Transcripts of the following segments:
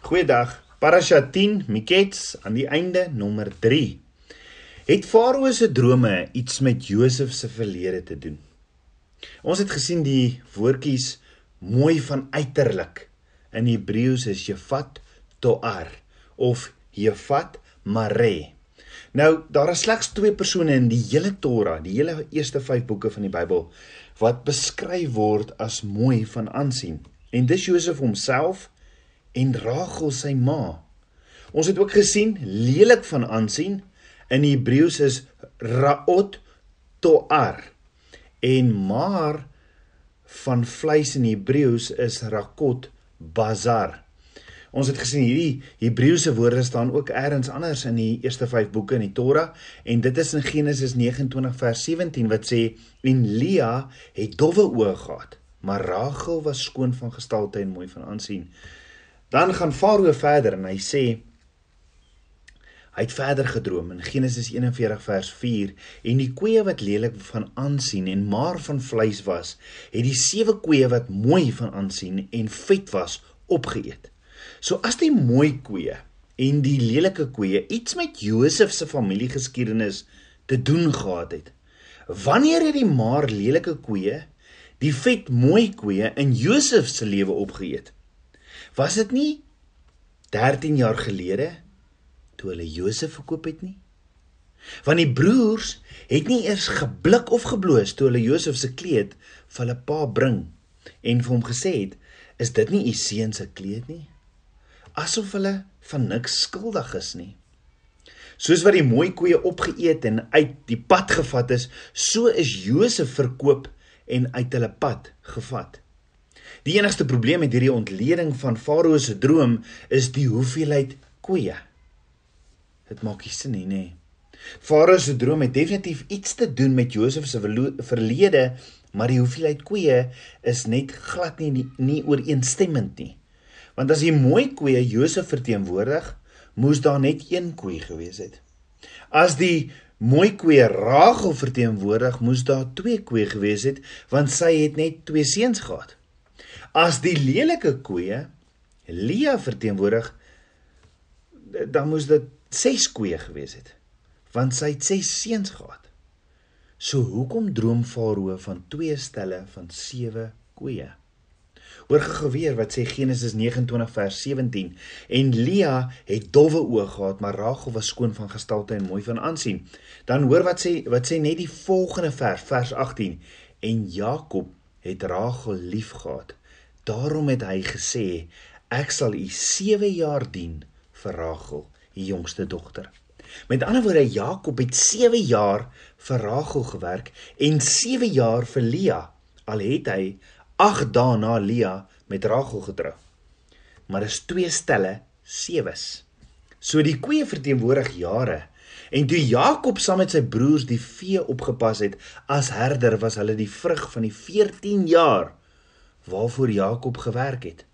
Goeiedag. Parasha 10 Mikets aan die einde nommer 3. Het Farao se drome iets met Josef se verlede te doen? Ons het gesien die woordjies mooi van uiterlik. In Hebreëus is Jefat Toar of Jefat Mare. Nou, daar is slegs twee persone in die hele Torah, die hele eerste 5 boeke van die Bybel wat beskryf word as mooi van aansien. En dis Josef homself en Rachel sy ma. Ons het ook gesien lelik van aansien in Hebreëus is Raot Toar en maar van vleis in Hebreëus is Rakot Bazar. Ons het gesien hierdie Hebreëse woorde staan ook elders anders in die eerste 5 boeke in die Torah en dit is in Genesis 29 vers 17 wat sê en Lia het dowwe oë gehad maar Rachel was skoon van gestalte en mooi van aansien. Dan gaan Farao verder en hy sê hy het verder gedroom in Genesis 41 vers 4 en die koeie wat lelik van aansien en maar van vleis was, het die sewe koeie wat mooi van aansien en vet was opgeëet. So as die mooi koeie en die lelike koeie iets met Josef se familiegeskiedenis te doen gehad het. Wanneer het die maar lelike koeie die vet mooi koeie in Josef se lewe opgeëet? Was dit nie 13 jaar gelede toe hulle Josef verkoop het nie? Want die broers het nie eers geblik of gebloos toe hulle Josef se kleed vir hulle pa bring en vir hom gesê het, "Is dit nie u seun se kleed nie?" Asof hulle van niks skuldig is nie. Soos wat die mooi koeie opgeëet en uit die pad gevat is, so is Josef verkoop en uit hulle pad gevat. Die enigste probleem met hierdie ontleding van Farao se droom is die hoeveelheid koeie. Dit maak nie sin nie, nê. Farao se droom het definitief iets te doen met Josef se verlede, maar die hoeveelheid koeie is net glad nie nie ooreenstemmend nie. Want as die mooi koeie Josef verteenwoordig, moes daar net een koei gewees het. As die mooi koeie Rachel verteenwoordig, moes daar twee koeie gewees het, want sy het net twee seuns gehad. As die lelike koeie Lia verteenwoordig, dan moes dit 6 koeie gewees het, want sy het 6 seuns gehad. So hoekom droom Farao van twee stelle van 7 koeie? Hoor gou weer wat sê Genesis 29 vers 17 en Lia het dowwe oë gehad maar Rachel was skoon van gestalte en mooi van aansien. Dan hoor wat sê wat sê net die volgende vers vers 18 en Jakob het Rachel liefgehad Daarom het hy gesê: Ek sal u 7 jaar dien vir Rachel, die jongste dogter. Met ander woorde, Jakob het 7 jaar vir Rachel gewerk en 7 jaar vir Lia, al het hy 8 dae na Lia met Rachel getrou. Maar is twee stelle sewes. So die koeie verteenwoordig jare. En toe Jakob saam met sy broers die vee opgepas het as herder, was hulle die vrug van die 14 jaar waarvoor Jakob gewerk het.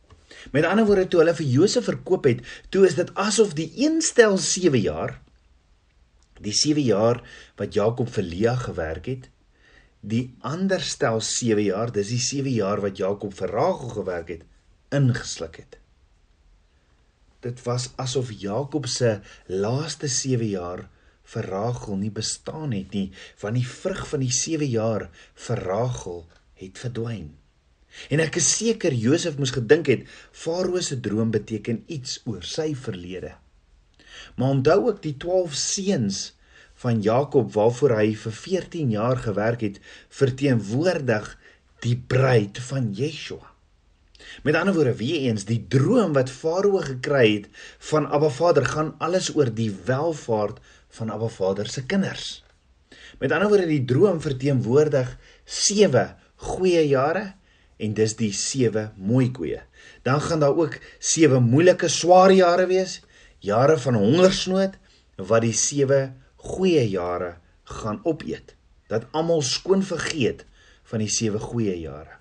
Met ander woorde toe hulle vir Josef verkoop het, toe is dit asof die een stel 7 jaar die 7 jaar wat Jakob vir Lia gewerk het, die ander stel 7 jaar, dis die 7 jaar wat Jakob vir Rachel gewerk het, ingesluk het. Dit was asof Jakob se laaste 7 jaar vir Rachel nie bestaan het nie, want die vrug van die 7 jaar vir Rachel het verdwyn. En ek is seker Josef moes gedink het Farao se droom beteken iets oor sy verlede. Maar onthou ook die 12 seuns van Jakob waarvoor hy vir 14 jaar gewerk het, verteenwoordig die bruid van Yeshua. Met ander woorde, wie eens die droom wat Farao gekry het van Abba Vader gaan alles oor die welfaart van Abba Vader se kinders. Met ander woorde, die droom verteenwoordig 7 goeie jare en dis die sewe mooi koeie. Dan gaan daar ook sewe moeilike swaar jare wees, jare van hongersnood wat die sewe goeie jare gaan opeet. Dat almal skoon vergeet van die sewe goeie jare.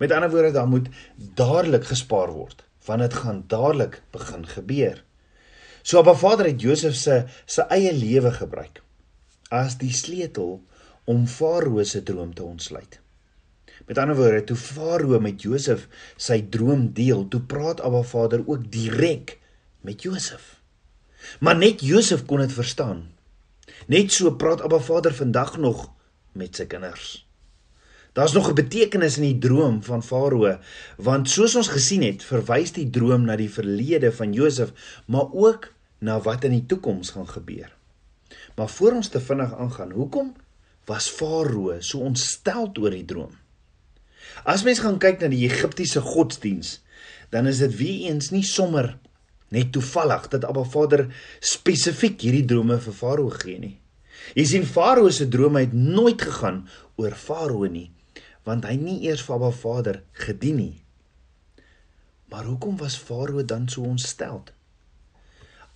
Met ander woorde, daar moet dadelik gespaar word, want dit gaan dadelik begin gebeur. So Abba Vader het Josef se se eie lewe gebruik as die sleutel om Farao se droom te ontsluit. Met ander woorde, toe Farao met Josef sy droom deel, toe praat Abba Vader ook direk met Josef. Maar net Josef kon dit verstaan. Net so praat Abba Vader vandag nog met sy kinders. Daar's nog 'n betekenis in die droom van Farao, want soos ons gesien het, verwys die droom na die verlede van Josef, maar ook na wat in die toekoms gaan gebeur. Maar voor ons te vinnig aangaan, hoekom was Farao so ontstel oor die droom? As mens gaan kyk na die Egiptiese godsdiens, dan is dit wie eens nie sommer net toevallig dat Abba Vader spesifiek hierdie drome vir Farao gee nie. Jy sien Farao se drome het nooit gegaan oor Farao nie, want hy nie eers vir Abba Vader gedien nie. Maar hoekom was Farao dan so ontsteld?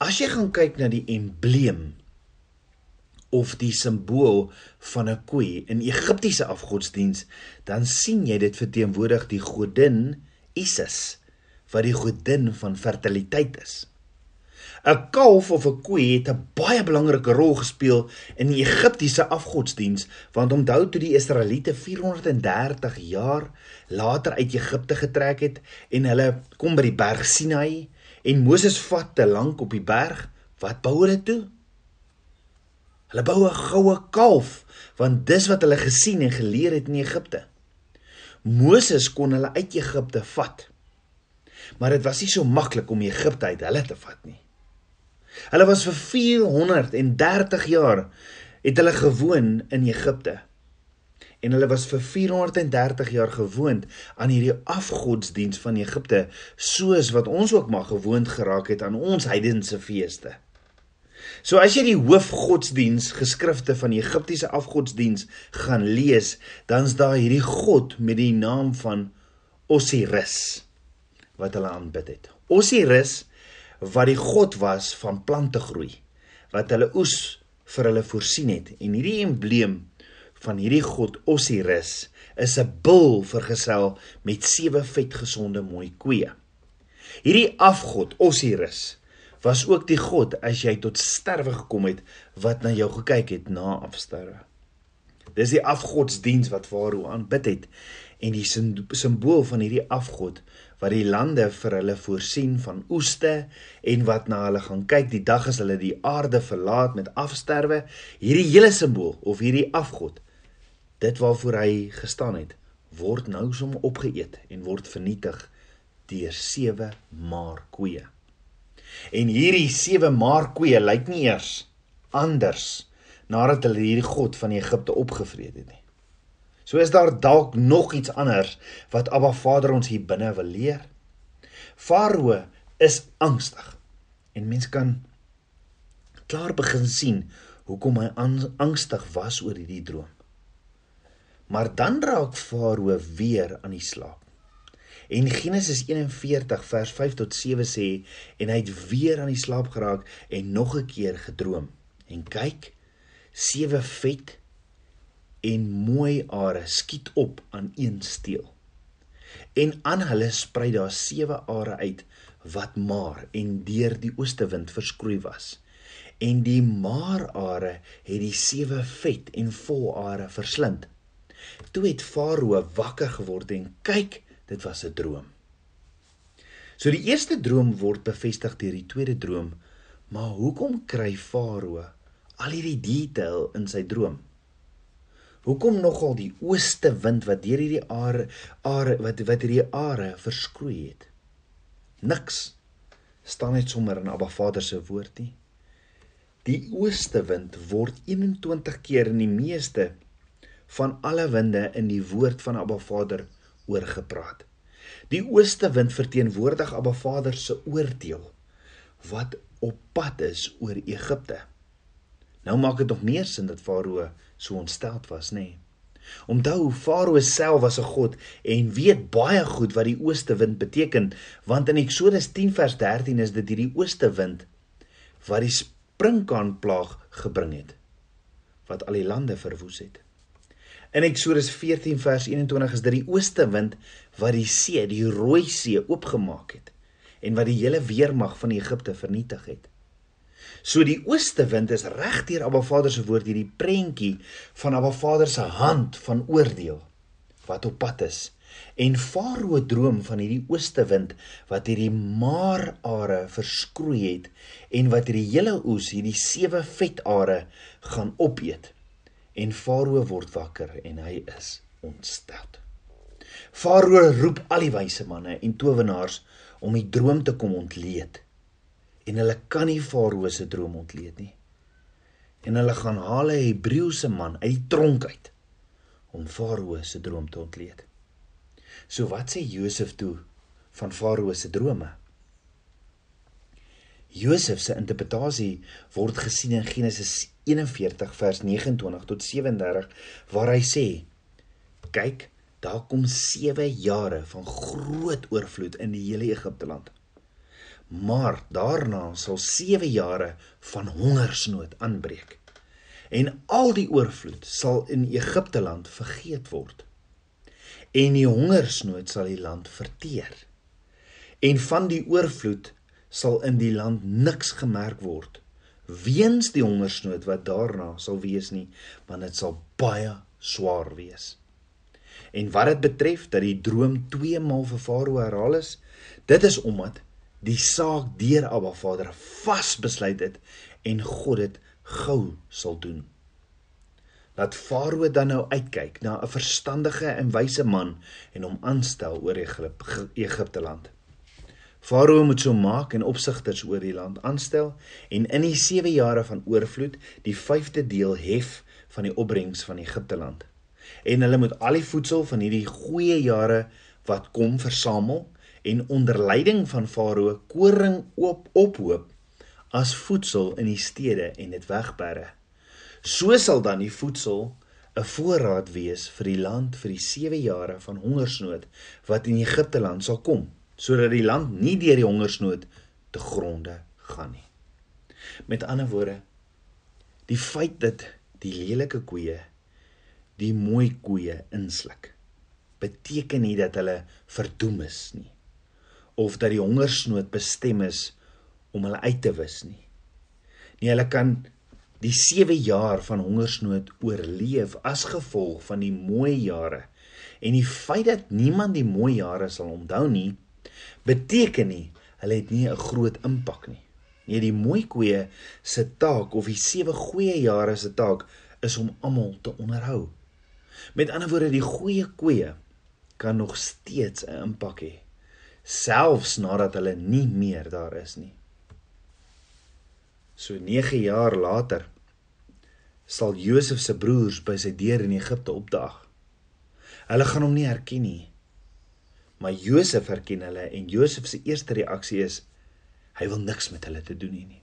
As jy gaan kyk na die embleem of die simbool van 'n koei in Egiptiese afgodsdiens, dan sien jy dit verteenwoordig die godin Isis, wat die godin van fertiliteit is. 'n Kalf of 'n koei het 'n baie belangrike rol gespeel in die Egiptiese afgodsdiens, want onthou toe die Israeliete 430 jaar later uit Egipte getrek het en hulle kom by die berg Sinai En Moses vat te lank op die berg. Wat bou hulle toe? Hulle bou 'n goue kalf, want dis wat hulle gesien en geleer het in Egipte. Moses kon hulle uit Egipte vat. Maar dit was nie so maklik om Egipte uit hulle te vat nie. Hulle was vir 430 jaar het hulle gewoon in Egipte en hulle was vir 430 jaar gewoond aan hierdie afgodsdiens van Egipte soos wat ons ook maar gewoond geraak het aan ons heidense feeste. So as jy die hoofgodsdiens geskrifte van die Egiptiese afgodsdiens gaan lees, dan's daar hierdie god met die naam van Osiris wat hulle aanbid het. Osiris wat die god was van plante groei, wat hulle oes vir hulle voorsien het en hierdie embleem van hierdie god Osiris is 'n bul vergesel met sewe vetgesonde mooi koeie. Hierdie afgod Osiris was ook die god as jy tot sterwe gekom het wat na jou gekyk het na afsterwe. Dis die afgodsdiens wat Farao aanbid het en die simbool van hierdie afgod wat die lande vir hulle voorsien van oeste en wat na hulle gaan kyk die dag as hulle die aarde verlaat met afsterwe hierdie hele simbool of hierdie afgod dit waarvoor hy gestaan het word nou som opgeëet en word vernietig deur sewe maar koeie. En hierdie sewe maar koeie lyk nie eers anders nadat hulle hierdie god van Egipte opgevreet het nie. So is daar dalk nog iets anders wat Abba Vader ons hier binne wil leer. Farao is angstig en mens kan klaar begin sien hoekom hy angstig was oor hierdie droom. Maar dan raak Farao weer aan die slaap. En Genesis 41 vers 5 tot 7 sê en hy het weer aan die slaap geraak en nog 'n keer gedroom. En kyk, sewe vet en mooi are skiet op aan een steel. En aan hulle sprei daar sewe are uit wat maar en deur die oostewind verskroei was. En die maar are het die sewe vet en vol are verslind. Toe het Farao wakker geword en kyk, dit was 'n droom. So die eerste droom word bevestig deur die tweede droom, maar hoekom kry Farao al hierdie detail in sy droom? Hoekom nogal die ooste wind wat deur hierdie are are wat wat hierdie are verskroei het? Niks staan net sommer in Abba Vader se woord nie. Die ooste wind word 21 keer in die meeste van alle winde in die woord van Abba Vader oorgepraat. Die ooste wind verteenwoordig Abba Vader se oordeel wat op pad is oor Egipte. Nou maak dit nog meer sin dat Farao so ontsteld was, nê? Nee. Onthou Farao self was 'n god en weet baie goed wat die ooste wind beteken, want in Eksodus 10 vers 13 is dit hierdie ooste wind wat die sprinkaanplaag gebring het wat al die lande verwoes het. In Eksodus 14 vers 21 is dit die ooste wind wat die see, die Rooi See oopgemaak het en wat die hele weermag van Egipte vernietig het. So die ooste wind is regdeur Abba Vader se woord hierdie prentjie van Abba Vader se hand van oordeel wat op pad is. En Farao droom van hierdie ooste wind wat hierdie maarare verskroei het en wat hierdie hele oes, hierdie sewe vetare gaan opeet. En Farao word wakker en hy is ontstel. Farao roep al die wyse manne en towenaars om die droom te kom ontleed. En hulle kan nie Farao se droom ontleed nie. En hulle gaan haal 'n Hebreëse man uit die tronk uit om Farao se droom te ontleed. So wat sê Josef toe van Farao se drome? Josef se interpretasie word gesien in Genesis 41 vers 29 tot 37 waar hy sê: "Kyk, daar kom 7 jare van groot oorvloed in die hele Egipte land. Maar daarna sal 7 jare van hongersnood aanbreek. En al die oorvloed sal in Egipte land vergeet word. En die hongersnood sal die land verteer. En van die oorvloed sal in die land niks gemerk word weens die hongersnood wat daarna sal wees nie want dit sal baie swaar wees. En wat dit betref dat die droom twee maal vir farao herhaal is dit is omdat die saak deur Abba Vader vas besluit het en God dit gou sal doen. Laat farao dan nou uitkyk na 'n verstandige en wyse man en hom aanstel oor Egipte land Farao moet so maak en opsigters oor die land aanstel en in die 7 jare van oorvloed die 5de deel hef van die opbrengs van Egipte land. En hulle moet al die voedsel van hierdie goeie jare wat kom versamel en onder leiding van Farao koring oop ophoop as voedsel in die stede en dit wegberre. So sal dan die voedsel 'n voorraad wees vir die land vir die 7 jare van hongersnood wat in Egipte land sal kom sodat die land nie deur die hongersnood te gronde gaan nie. Met ander woorde, die feit dat die lelike koeie die mooi koeie insluk, beteken nie dat hulle verdoem is nie of dat die hongersnood bestem is om hulle uit te wis nie. Nee, hulle kan die 7 jaar van hongersnood oorleef as gevolg van die mooi jare. En die feit dat niemand die mooi jare sal onthou nie, beteken nie hulle het nie 'n groot impak nie. Nee, die mooi koeie se taak of die sewe goeie jare se taak is om almal te onderhou. Met ander woorde, die goeie koeie kan nog steeds 'n impak hê selfs nadat hulle nie meer daar is nie. So 9 jaar later sal Josef se broers by sy deur in Egipte opdaag. Hulle gaan hom nie herken nie Maar Josef herken hulle en Josef se eerste reaksie is hy wil niks met hulle te doen hê nie.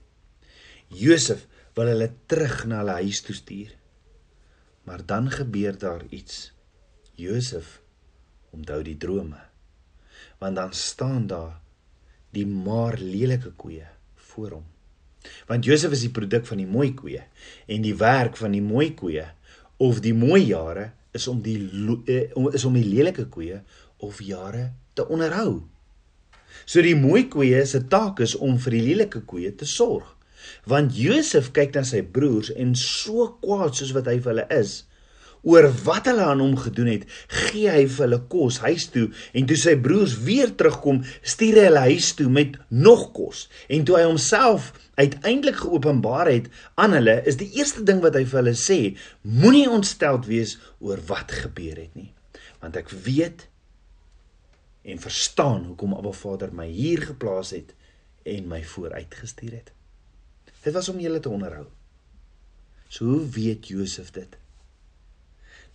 Josef wil hulle terug na hulle huis toe stuur. Maar dan gebeur daar iets. Josef onthou die drome. Want dan staan daar die maar lelike koeie voor hom. Want Josef is die produk van die mooi koeie en die werk van die mooi koeie of die mooi jare is om die eh, is om die lelike koeie of jare te onderhou. So die mooi koeie se taak is om vir die lelike koeie te sorg. Want Josef kyk na sy broers en so kwaad soos wat hy vir hulle is oor wat hulle aan hom gedoen het, gee hy vir hulle kos huis toe en toe sy broers weer terugkom, stuur hy hulle huis toe met nog kos. En toe hy homself uiteindelik geopenbaar het aan hulle, is die eerste ding wat hy vir hulle sê, moenie ontsteld wees oor wat gebeur het nie, want ek weet en verstaan hoekom Abba Vader my hier geplaas het en my vooruitgestuur het. Dit was om julle te onderhou. So hoe weet Josef dit?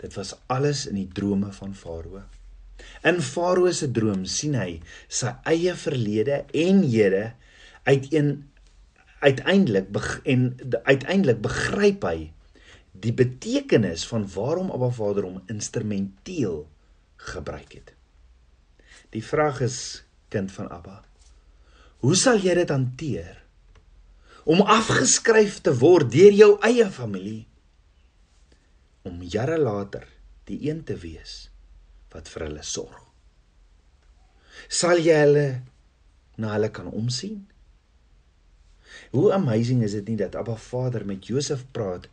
Dit was alles in die drome van Farao. In Farao se droom sien hy sy eie verlede en hede uiteen uiteindelik en uiteindelik begryp hy die betekenis van waarom Abba Vader hom instrumenteel gebruik het. Die vraag is kind van Abba. Hoe sal jy dit hanteer? Om afgeskryf te word deur jou eie familie om jare later die een te wees wat vir hulle sorg. Sal jy hulle na hulle kan omsien? Hoe amazing is dit nie dat Abba Vader met Josef praat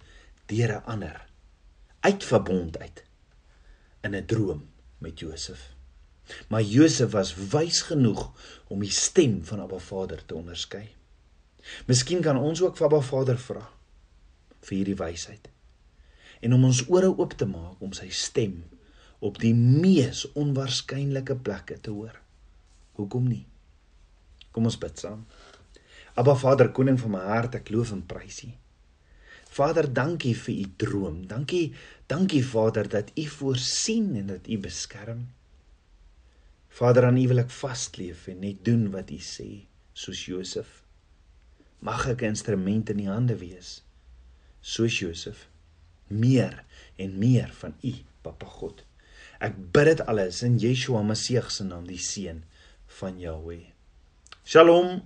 deur 'n ander uit verbond uit in 'n droom met Josef. Maar Josef was wys genoeg om die stem van Abba Vader te onderskei. Miskien kan ons ook vir Abba Vader vra vir hierdie wysheid en om ons ore oop te maak om sy stem op die mees onwaarskynlike plekke te hoor. Hoekom nie? Kom ons bid saam. Abba Vader, koning van my hart, ek loof en prys U. Vader, dankie vir U droom. Dankie, dankie Vader dat U voorsien en dat U beskerm. Vader, aan U wil ek vasleef en net doen wat U sê, soos Josef. Mag ek 'n instrument in U hande wees, soos Josef. Meer en meer van U, Papa God. Ek bid dit alles in Yeshua Messie se naam, die seun van Jahweh. Shalom.